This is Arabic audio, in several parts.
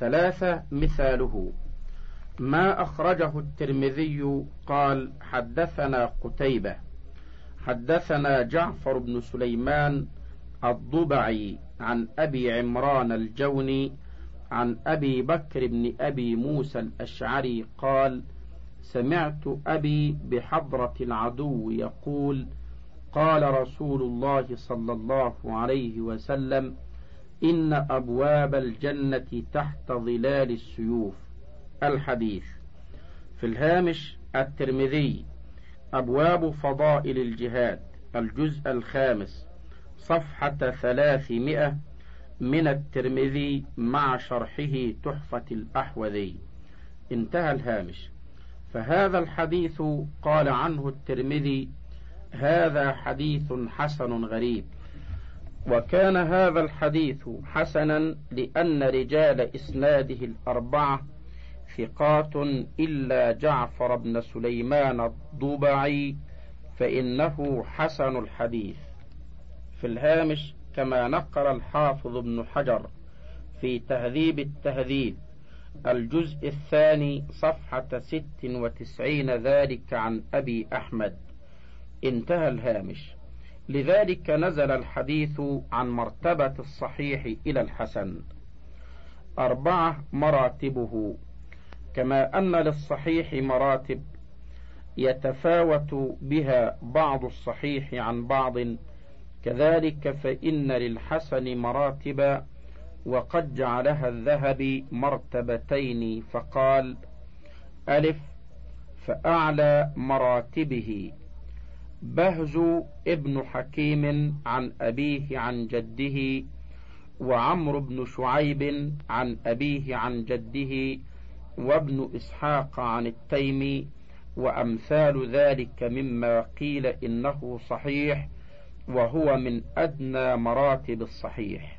ثلاثة مثاله. ما أخرجه الترمذي قال حدثنا قتيبة حدثنا جعفر بن سليمان الضبعي عن أبي عمران الجوني عن أبي بكر بن أبي موسى الأشعري قال سمعت أبي بحضرة العدو يقول قال رسول الله صلى الله عليه وسلم إن أبواب الجنة تحت ظلال السيوف. الحديث. في الهامش الترمذي. أبواب فضائل الجهاد. الجزء الخامس. صفحة ثلاثمائة. من الترمذي مع شرحه تحفة الأحوذي. انتهى الهامش. فهذا الحديث قال عنه الترمذي هذا حديث حسن غريب. وكان هذا الحديث حسنا لأن رجال إسناده الأربعة ثقات إلا جعفر بن سليمان الضبعي فإنه حسن الحديث. في الهامش كما نقل الحافظ ابن حجر في تهذيب التهذيب الجزء الثاني صفحة ست وتسعين ذلك عن أبي أحمد. انتهى الهامش. لذلك نزل الحديث عن مرتبة الصحيح إلى الحسن. أربعة مراتبه كما أن للصحيح مراتب يتفاوت بها بعض الصحيح عن بعض. كذلك فإن للحسن مراتب وقد جعلها الذهبي مرتبتين فقال ألف فأعلى مراتبه. بهز ابن حكيم عن أبيه عن جده وعمرو بن شعيب عن أبيه عن جده وابن إسحاق عن التيمي وأمثال ذلك مما قيل إنه صحيح وهو من أدنى مراتب الصحيح.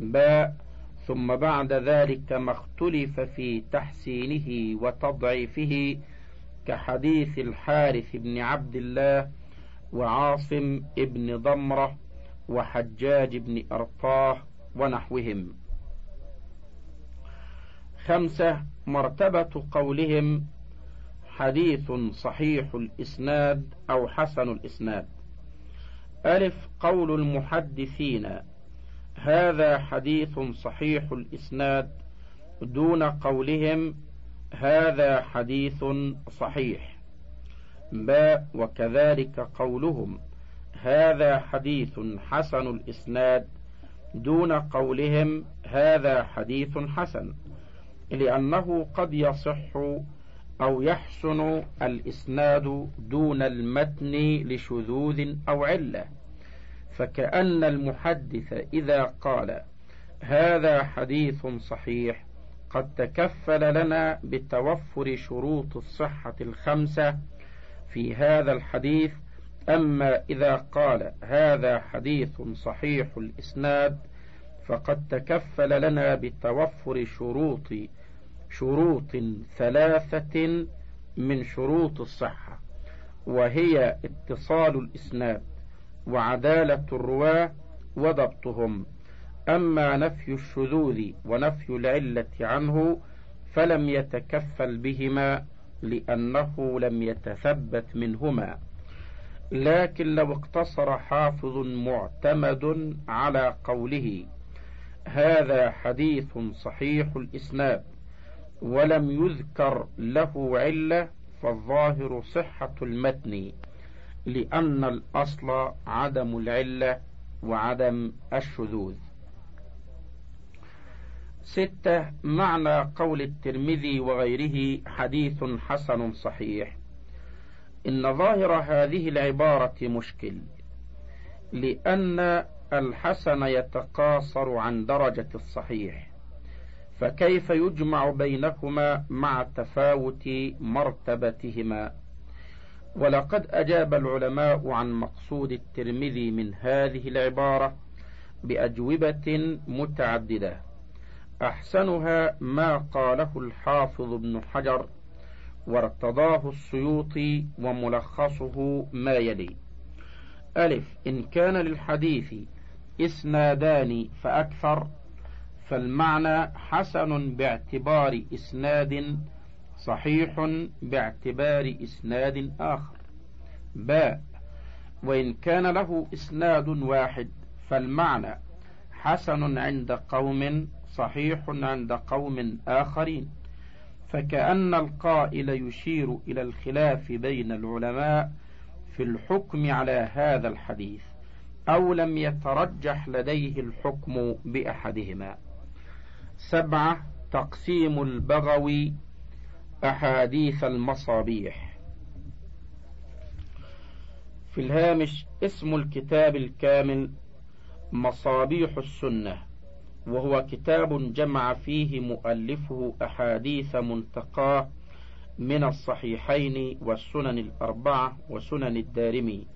باء ثم بعد ذلك ما اختلف في تحسينه وتضعيفه كحديث الحارث بن عبد الله وعاصم ابن ضمرة وحجاج بن أرطاه ونحوهم. خمسة مرتبة قولهم حديث صحيح الإسناد أو حسن الإسناد. ألف قول المحدثين هذا حديث صحيح الإسناد دون قولهم هذا حديث صحيح. باء وكذلك قولهم. هذا حديث حسن الإسناد. دون قولهم هذا حديث حسن. لأنه قد يصح أو يحسن الإسناد دون المتن لشذوذ أو علة. فكأن المحدث إذا قال هذا حديث صحيح قد تكفل لنا بتوفر شروط الصحة الخمسة في هذا الحديث. أما إذا قال هذا حديث صحيح الإسناد فقد تكفل لنا بتوفر شروط شروط ثلاثة من شروط الصحة وهي اتصال الإسناد وعدالة الرواة وضبطهم. أما نفي الشذوذ ونفي العلة عنه فلم يتكفل بهما لأنه لم يتثبت منهما. لكن لو اقتصر حافظ معتمد على قوله هذا حديث صحيح الإسناد ولم يذكر له علة فالظاهر صحة المتن لأن الأصل عدم العلة وعدم الشذوذ. ستة معنى قول الترمذي وغيره حديث حسن صحيح. إن ظاهر هذه العبارة مشكل لأن الحسن يتقاصر عن درجة الصحيح فكيف يجمع بينهما مع تفاوت مرتبتهما؟ ولقد أجاب العلماء عن مقصود الترمذي من هذه العبارة بأجوبة متعددة. أحسنها ما قاله الحافظ ابن حجر وارتضاه السيوطي وملخصه ما يلي. ألف إن كان للحديث إسنادان فأكثر فالمعنى حسن باعتبار إسناد صحيح باعتبار إسناد آخر. باء وإن كان له إسناد واحد فالمعنى حسن عند قوم صحيح عند قوم آخرين. فكأن القائل يشير إلى الخلاف بين العلماء في الحكم على هذا الحديث أو لم يترجح لديه الحكم بأحدهما. سبعة تقسيم البغوي أحاديث المصابيح. في الهامش اسم الكتاب الكامل مصابيح السنة. وهو كتاب جمع فيه مؤلفه أحاديث منتقاة من الصحيحين والسنن الأربعة وسنن الدارمي.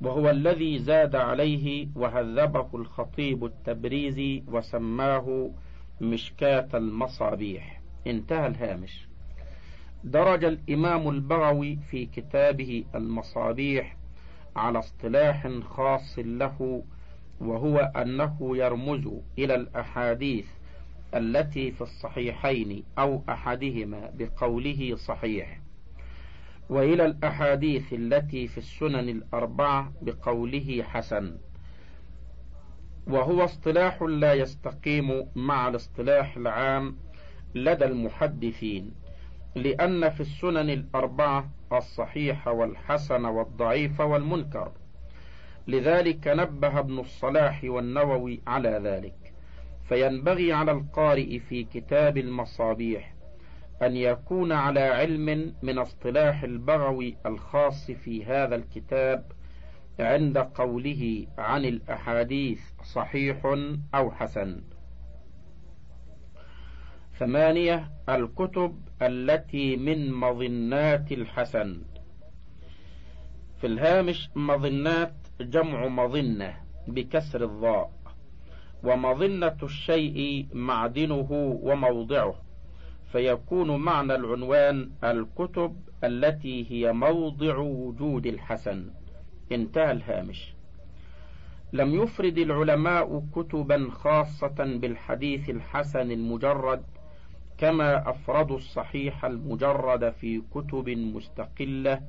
وهو الذي زاد عليه وهذبه الخطيب التبريزي وسماه مشكاة المصابيح. انتهى الهامش. درج الإمام البغوي في كتابه المصابيح على اصطلاح خاص له وهو أنه يرمز إلى الأحاديث التي في الصحيحين أو أحدهما بقوله صحيح وإلى الأحاديث التي في السنن الأربعة بقوله حسن. وهو اصطلاح لا يستقيم مع الاصطلاح العام لدى المحدثين لأن في السنن الأربعة الصحيح والحسن والضعيف والمنكر. لذلك نبه ابن الصلاح والنووي على ذلك. فينبغي على القارئ في كتاب المصابيح أن يكون على علم من اصطلاح البغوي الخاص في هذا الكتاب عند قوله عن الأحاديث صحيح أو حسن. ثمانية الكتب التي من مظنات الحسن. في الهامش مظنات جمع مظنة بكسر الضاء ومظنة الشيء معدنه وموضعه فيكون معنى العنوان الكتب التي هي موضع وجود الحسن. انتهى الهامش. لم يفرد العلماء كتبا خاصة بالحديث الحسن المجرد كما أفردوا الصحيح المجرد في كتب مستقلة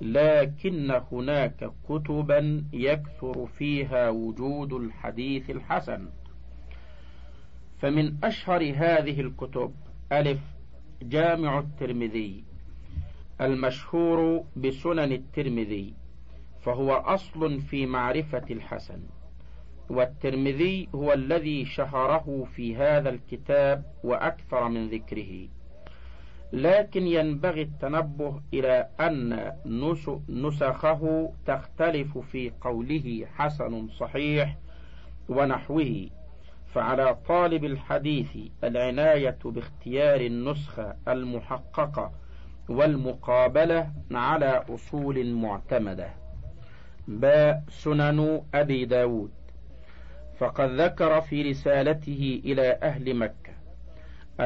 لكن هناك كتبا يكثر فيها وجود الحديث الحسن. فمن أشهر هذه الكتب ألف جامع الترمذي المشهور بسنن الترمذي فهو أصل في معرفة الحسن. والترمذي هو الذي شهره في هذا الكتاب وأكثر من ذكره. لكن ينبغي التنبه إلى أن نسخه تختلف في قوله حسن صحيح ونحوه. فعلى طالب الحديث العناية باختيار النسخة المحققة والمقابلة على أصول معتمدة. باء سنن أبي داود. فقد ذكر في رسالته إلى أهل مكة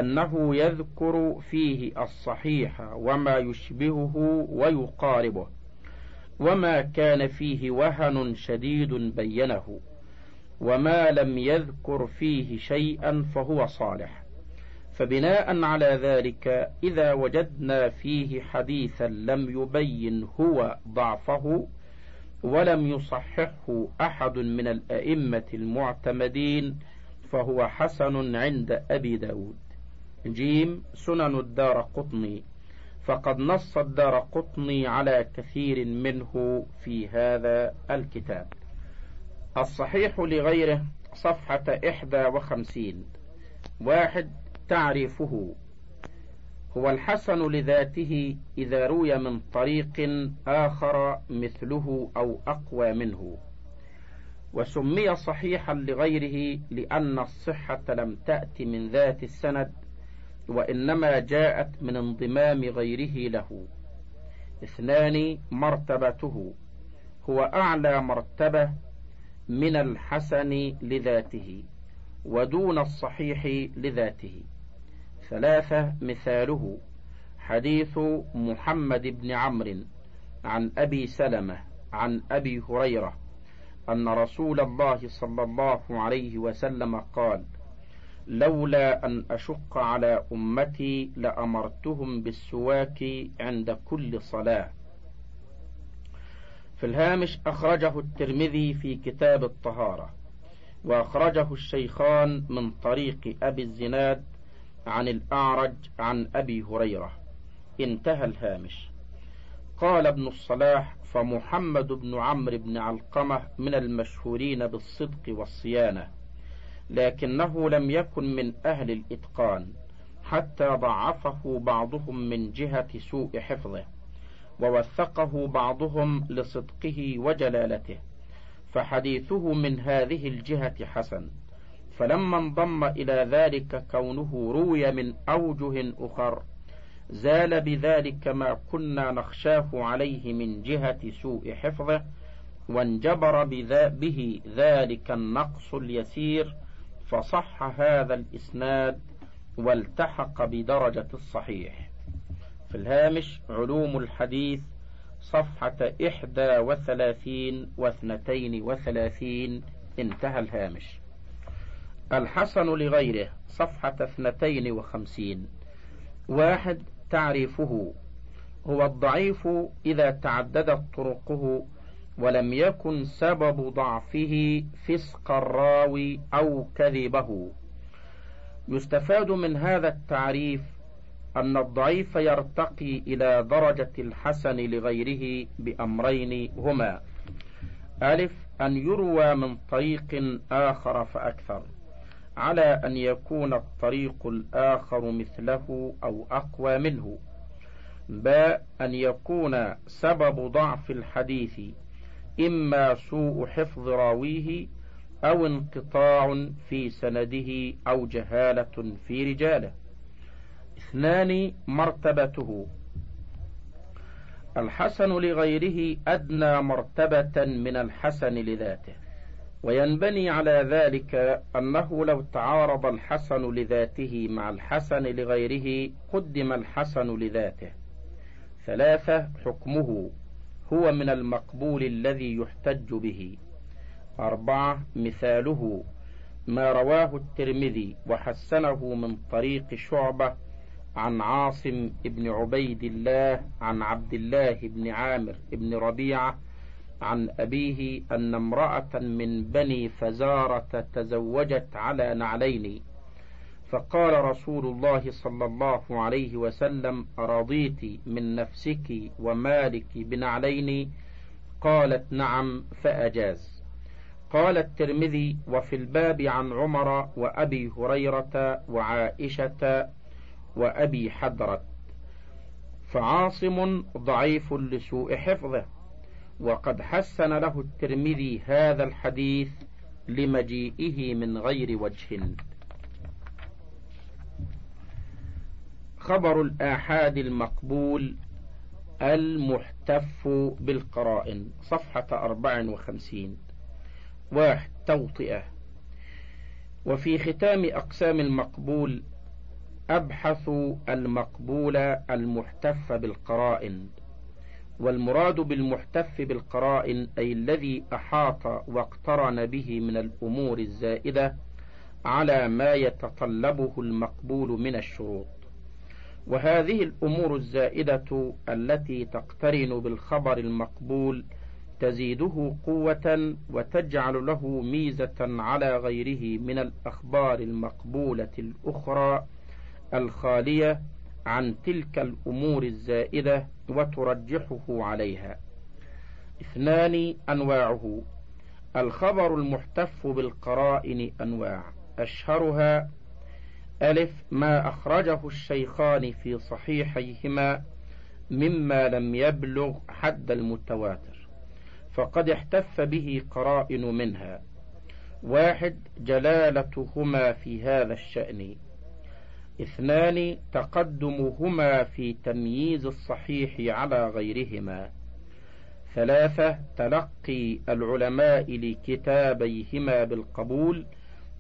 أنه يذكر فيه الصحيح وما يشبهه ويقاربه وما كان فيه وهن شديد بينه وما لم يذكر فيه شيئا فهو صالح. فبناء على ذلك إذا وجدنا فيه حديثا لم يبين هو ضعفه ولم يصححه أحد من الأئمة المعتمدين فهو حسن عند أبي داود. جيم سنن الدار قطني. فقد نص الدار قطني على كثير منه في هذا الكتاب. الصحيح لغيره صفحة إحدى وخمسين. واحد تعريفه. هو الحسن لذاته إذا روي من طريق آخر مثله أو أقوى منه. وسمي صحيحا لغيره لأن الصحة لم تأت من ذات السند وإنما جاءت من انضمام غيره له. اثنان مرتبته. هو أعلى مرتبة من الحسن لذاته ودون الصحيح لذاته. ثلاثة مثاله. حديث محمد بن عمرو عن أبي سلمة عن أبي هريرة أن رسول الله صلى الله عليه وسلم قال لولا أن أشق على أمتي لأمرتهم بالسواك عند كل صلاة. في الهامش أخرجه الترمذي في كتاب الطهارة وأخرجه الشيخان من طريق أبي الزناد عن الأعرج عن أبي هريرة. انتهى الهامش. قال ابن الصلاح فمحمد بن عمرو بن علقمة من المشهورين بالصدق والصيانة. لكنه لم يكن من أهل الإتقان حتى ضعفه بعضهم من جهة سوء حفظه ووثقه بعضهم لصدقه وجلالته فحديثه من هذه الجهة حسن. فلما انضم إلى ذلك كونه روي من أوجه أخر زال بذلك ما كنا نخشاه عليه من جهة سوء حفظه وانجبر به ذلك النقص اليسير فصح هذا الإسناد والتحق بدرجة الصحيح. في الهامش علوم الحديث صفحة إحدى وثلاثين واثنتين وثلاثين انتهى الهامش. الحسن لغيره صفحة اثنتين وخمسين. واحد تعريفه هو الضعيف إذا تعددت طرقه ولم يكن سبب ضعفه فسق الراوي أو كذبه. يستفاد من هذا التعريف أن الضعيف يرتقي إلى درجة الحسن لغيره بأمرين هما. ألف أن يروى من طريق آخر فأكثر على أن يكون الطريق الآخر مثله أو أقوى منه. باء أن يكون سبب ضعف الحديث إما سوء حفظ راويه أو انقطاع في سنده أو جهالة في رجاله. اثنان مرتبته. الحسن لغيره أدنى مرتبة من الحسن لذاته. وينبني على ذلك أنه لو تعارض الحسن لذاته مع الحسن لغيره قدم الحسن لذاته. ثلاثة حكمه. هو من المقبول الذي يحتج به. أربعة مثاله ما رواه الترمذي وحسنه من طريق شعبة عن عاصم بن عبيد الله عن عبد الله بن عامر بن ربيعة عن أبيه أن امرأة من بني فزارة تزوجت على نعلين. فقال رسول الله صلى الله عليه وسلم رضيت من نفسك ومالك بنعلين قالت نعم فأجاز. قال الترمذي وفي الباب عن عمر وأبي هريرة وعائشة وأبي حدرت فعاصم ضعيف لسوء حفظه. وقد حسن له الترمذي هذا الحديث لمجيئه من غير وجه. خبر الآحاد المقبول المحتف بالقرائن صفحة أربع وخمسين. واحد توطئة. وفي ختام أقسام المقبول أبحث المقبول المحتف بالقرائن. والمراد بالمحتف بالقرائن أي الذي أحاط واقترن به من الأمور الزائدة على ما يتطلبه المقبول من الشروط. وهذه الأمور الزائدة التي تقترن بالخبر المقبول تزيده قوة وتجعل له ميزة على غيره من الأخبار المقبولة الأخرى الخالية عن تلك الأمور الزائدة وترجحه عليها. اثنان أنواعه. الخبر المحتف بالقرائن أنواع. أشهرها ألف ما أخرجه الشيخان في صحيحيهما مما لم يبلغ حد المتواتر فقد احتف به قرائن منها. واحد جلالتهما في هذا الشأن. اثنان تقدمهما في تمييز الصحيح على غيرهما. ثلاثة تلقي العلماء لكتابيهما بالقبول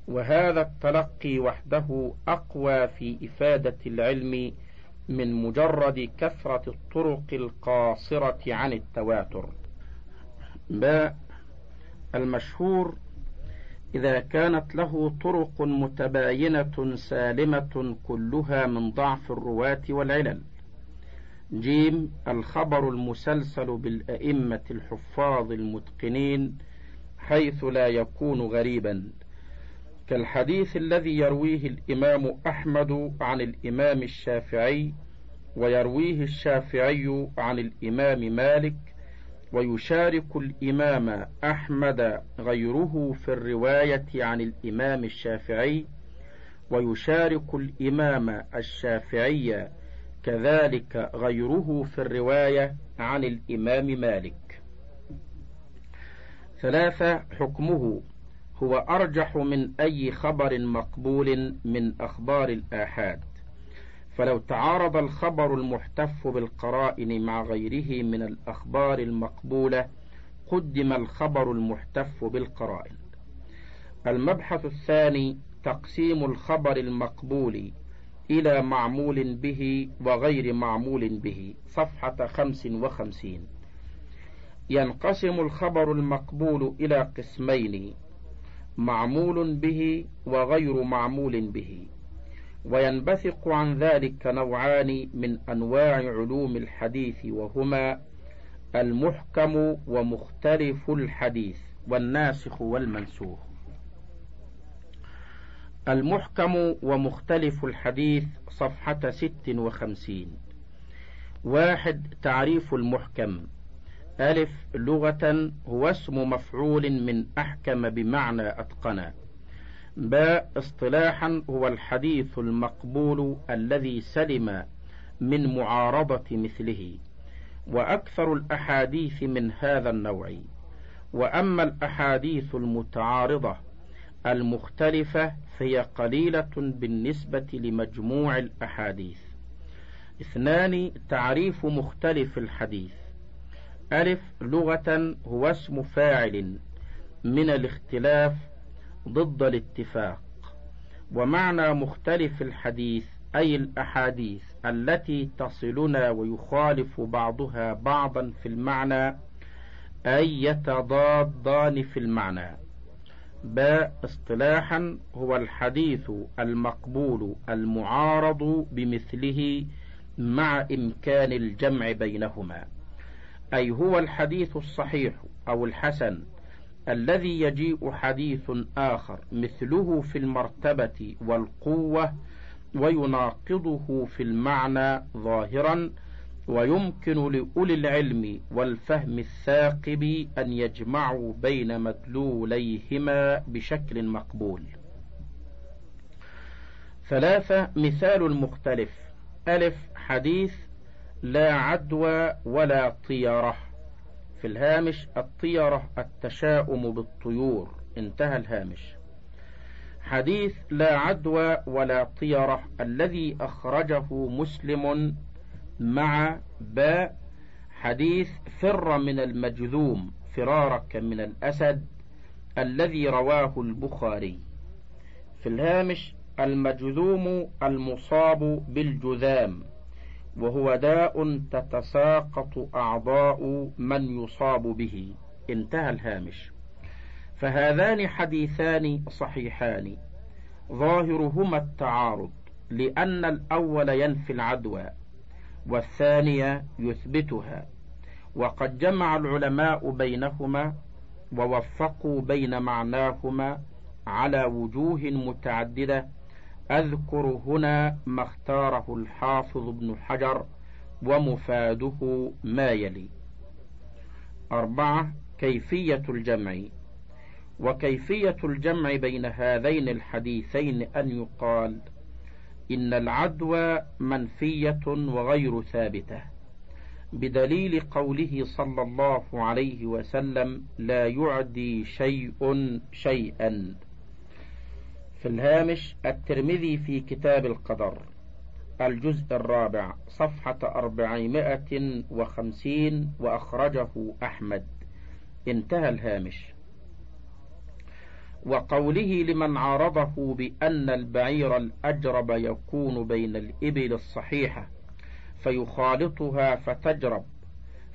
وهذا التلقي وحده أقوى في إفادة العلم من مجرد كثرة الطرق القاصرة عن التواتر. باء المشهور إذا كانت له طرق متباينة سالمة كلها من ضعف الرواة والعلل. جيم الخبر المسلسل بالأئمة الحفاظ المتقنين حيث لا يكون غريبا. كالحديث الذي يرويه الإمام أحمد عن الإمام الشافعي ويرويه الشافعي عن الإمام مالك ويشارك الإمام أحمد غيره في الرواية عن الإمام الشافعي ويشارك الإمام الشافعي كذلك غيره في الرواية عن الإمام مالك. ثلاثة حكمه. هو أرجح من أي خبر مقبول من أخبار الآحاد. فلو تعارض الخبر المحتف بالقرائن مع غيره من الأخبار المقبولة قدم الخبر المحتف بالقرائن. المبحث الثاني تقسيم الخبر المقبول إلى معمول به وغير معمول به صفحة خمس وخمسين. ينقسم الخبر المقبول إلى قسمين معمول به وغير معمول به. وينبثق عن ذلك نوعان من أنواع علوم الحديث وهما المحكم ومختلف الحديث والناسخ والمنسوخ. المحكم ومختلف الحديث صفحة ست وخمسين. واحد تعريف المحكم. ألف لغة هو اسم مفعول من أحكم بمعنى أتقن. باء اصطلاحا هو الحديث المقبول الذي سلم من معارضة مثله. وأكثر الأحاديث من هذا النوع. وأما الأحاديث المتعارضة المختلفة فهي قليلة بالنسبة لمجموع الأحاديث. اثنان تعريف مختلف الحديث. ألف لغة هو اسم فاعل من الاختلاف ضد الاتفاق. ومعنى مختلف الحديث أي الأحاديث التي تصلنا ويخالف بعضها بعضا في المعنى أي يتضادان في المعنى. باء اصطلاحا هو الحديث المقبول المعارض بمثله مع إمكان الجمع بينهما. أي هو الحديث الصحيح أو الحسن الذي يجيء حديث آخر مثله في المرتبة والقوة ويناقضه في المعنى ظاهرا ويمكن لأولي العلم والفهم الثاقب أن يجمعوا بين مدلوليهما بشكل مقبول. ثلاثة مثال المختلف ألف حديث لا عدوى ولا طيرة في الهامش الطيرة التشاؤم بالطيور. انتهى الهامش. حديث لا عدوى ولا طيرة الذي أخرجه مسلم مع باء حديث فر من المجذوم فرارك من الأسد الذي رواه البخاري. في الهامش المجذوم المصاب بالجذام. وهو داء تتساقط أعضاء من يصاب به. انتهى الهامش. فهذان حديثان صحيحان. ظاهرهما التعارض لأن الأول ينفي العدوى والثانية يثبتها. وقد جمع العلماء بينهما ووفقوا بين معناهما على وجوه متعددة أذكر هنا ما اختاره الحافظ ابن حجر ومفاده ما يلي. أربعة كيفية الجمع. وكيفية الجمع بين هذين الحديثين أن يقال إن العدوى منفية وغير ثابتة بدليل قوله صلى الله عليه وسلم لا يعدي شيء شيئا. في الهامش الترمذي في كتاب القدر الجزء الرابع صفحة أربعمائة وخمسين وأخرجه أحمد. انتهى الهامش. وقوله لمن عارضه بأن البعير الأجرب يكون بين الإبل الصحيحة فيخالطها فتجرب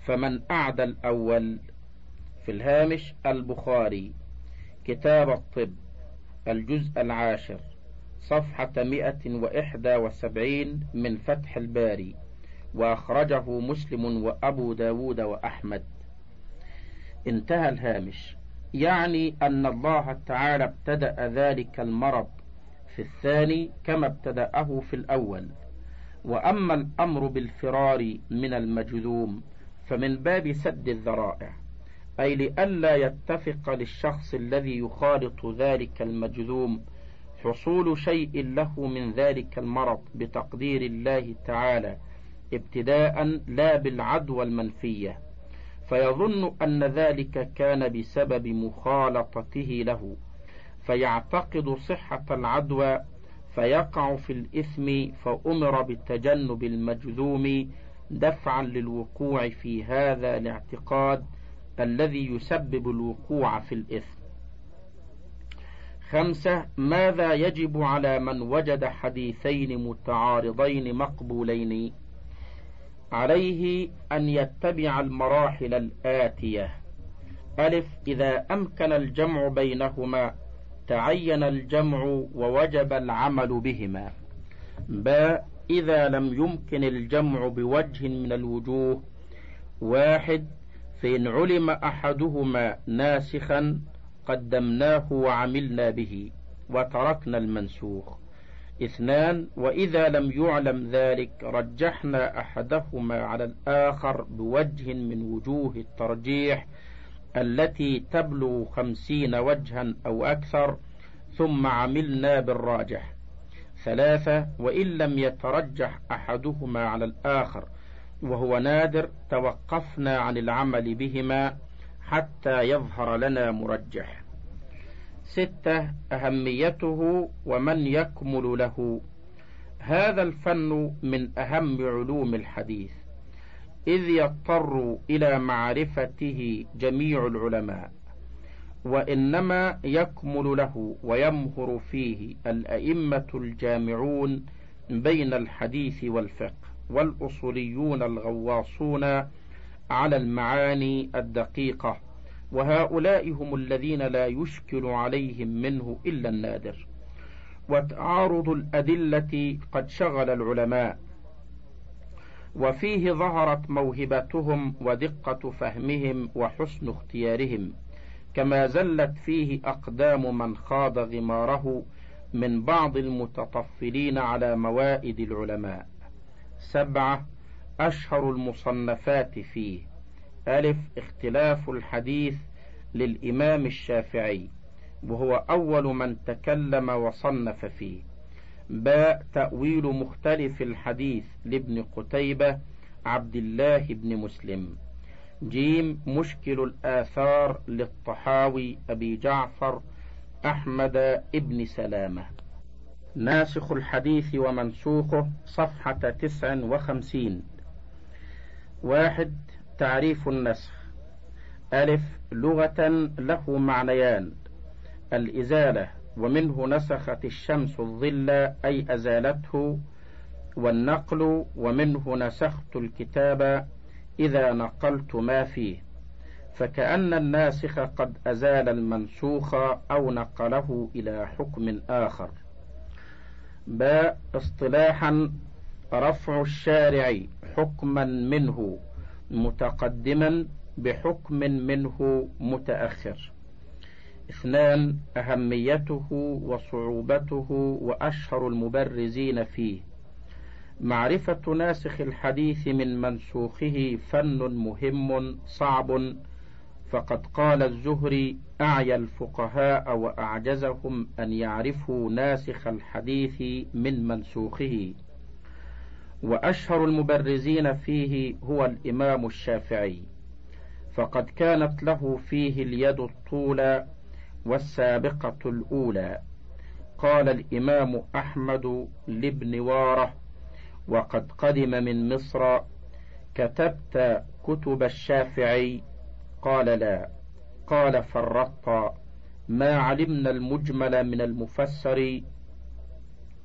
فمن أعدى الأول. في الهامش البخاري كتاب الطب. الجزء العاشر صفحة مئة وإحدى وسبعين من فتح الباري وأخرجه مسلم وأبو داود وأحمد. انتهى الهامش. يعني أن الله تعالى ابتدأ ذلك المرض في الثاني كما ابتدأه في الأول. وأما الأمر بالفرار من المجذوم فمن باب سد الذرائع. أي لئلا يتفق للشخص الذي يخالط ذلك المجذوم حصول شيء له من ذلك المرض بتقدير الله تعالى ابتداء لا بالعدوى المنفية. فيظن أن ذلك كان بسبب مخالطته له. فيعتقد صحة العدوى فيقع في الإثم فأمر بتجنب المجذوم دفعا للوقوع في هذا الاعتقاد الذي يسبب الوقوع في الإثم. خمسة ماذا يجب على من وجد حديثين متعارضين مقبولين؟ عليه أن يتبع المراحل الآتية. ألف إذا أمكن الجمع بينهما تعين الجمع ووجب العمل بهما. باء إذا لم يمكن الجمع بوجه من الوجوه. واحد فإن علم أحدهما ناسخا قدمناه وعملنا به وتركنا المنسوخ. اثنان وإذا لم يعلم ذلك رجحنا أحدهما على الآخر بوجه من وجوه الترجيح التي تبلغ خمسين وجها أو أكثر ثم عملنا بالراجح. ثلاثة وإن لم يترجح أحدهما على الآخر وهو نادر توقفنا عن العمل بهما حتى يظهر لنا مرجح. ستة أهميته ومن يكمل له. هذا الفن من أهم علوم الحديث إذ يضطر إلى معرفته جميع العلماء وإنما يكمل له ويمهر فيه الأئمة الجامعون بين الحديث والفقه. والأصوليون الغواصون على المعاني الدقيقة وهؤلاء هم الذين لا يشكل عليهم منه إلا النادر. وتعارض الأدلة قد شغل العلماء وفيه ظهرت موهبتهم ودقة فهمهم وحسن اختيارهم كما زلت فيه أقدام من خاض غماره من بعض المتطفلين على موائد العلماء. سبعة أشهر المصنفات فيه. ألف اختلاف الحديث للإمام الشافعي وهو أول من تكلم وصنف فيه. باء تأويل مختلف الحديث لابن قتيبة عبد الله بن مسلم. جيم مشكل الآثار للطحاوي أبي جعفر أحمد ابن سلامة. ناسخ الحديث ومنسوخه صفحة تسع وخمسين. واحد تعريف النسخ. ألف لغة له معنيان. الإزالة ومنه نسخت الشمس الظل أي أزالته. والنقل ومنه نسخت الكتاب إذا نقلت ما فيه. فكأن الناسخ قد أزال المنسوخ أو نقله إلى حكم آخر. باء اصطلاحا رفع الشارع حكما منه متقدما بحكم منه متأخر. اثنان أهميته وصعوبته وأشهر المبرزين فيه. معرفة ناسخ الحديث من منسوخه فن مهم صعب فقد قال الزهري أعيا الفقهاء وأعجزهم أن يعرفوا ناسخ الحديث من منسوخه. وأشهر المبرزين فيه هو الإمام الشافعي. فقد كانت له فيه اليد الطولى والسابقة الأولى. قال الإمام أحمد لابن وارة وقد قدم من مصر كتبت كتب الشافعي قال لا. قال فرطت ما علمنا المجمل من المفسر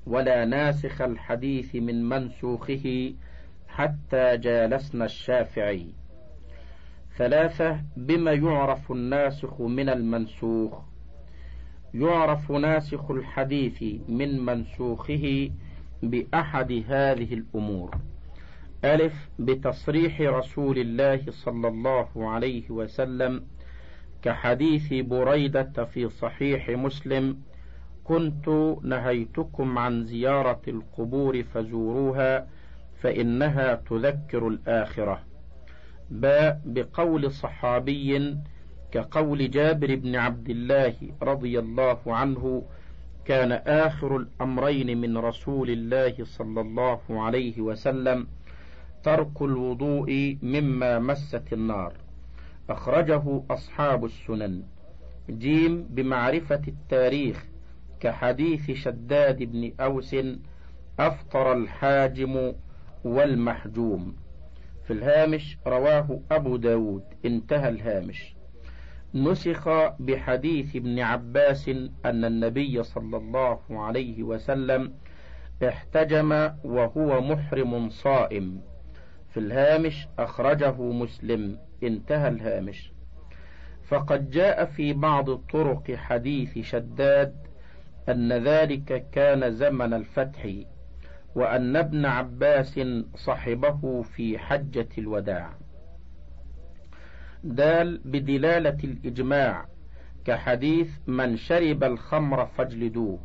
ولا ناسخ الحديث من منسوخه حتى جالسنا الشافعي. ثلاثة بما يعرف الناسخ من المنسوخ؟ يعرف ناسخ الحديث من منسوخه بأحد هذه الأمور. ألف بتصريح رسول الله صلى الله عليه وسلم كحديث بريدة في صحيح مسلم كنت نهيتكم عن زيارة القبور فزوروها فإنها تذكر الآخرة. باء بقول صحابي كقول جابر بن عبد الله رضي الله عنه كان آخر الأمرين من رسول الله صلى الله عليه وسلم ترك الوضوء مما مست النار. أخرجه أصحاب السنن. جيم بمعرفة التاريخ كحديث شداد بن أوس أفطر الحاجم والمحجوم. في الهامش رواه أبو داود. انتهى الهامش. نسخ بحديث ابن عباس أن النبي صلى الله عليه وسلم احتجم وهو محرم صائم. في الهامش أخرجه مسلم. انتهى الهامش. فقد جاء في بعض طرق حديث شداد أن ذلك كان زمن الفتح وأن ابن عباس صحبه في حجة الوداع. دال بدلالة الإجماع كحديث من شرب الخمر فاجلدوه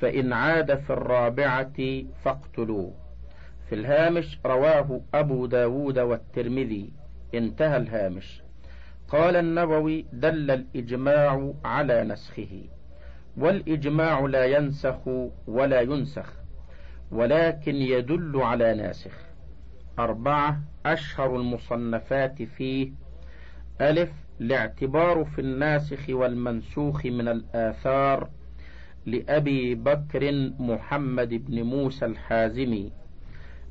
فإن عاد في الرابعة فاقتلوه. في الهامش رواه أبو داود والترمذي. انتهى الهامش. قال النووي دل الإجماع على نسخه. والإجماع لا ينسخ ولا ينسخ ولكن يدل على ناسخ. أربعة أشهر المصنفات فيه ألف الاعتبار في الناسخ والمنسوخ من الآثار لأبي بكر محمد بن موسى الحازمي.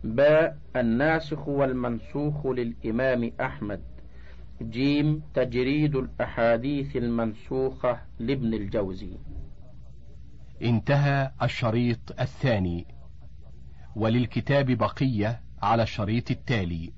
باء الناسخ والمنسوخ للإمام أحمد. جيم تجريد الأحاديث المنسوخة لابن الجوزي. انتهى الشريط الثاني. وللكتاب بقية على الشريط التالي.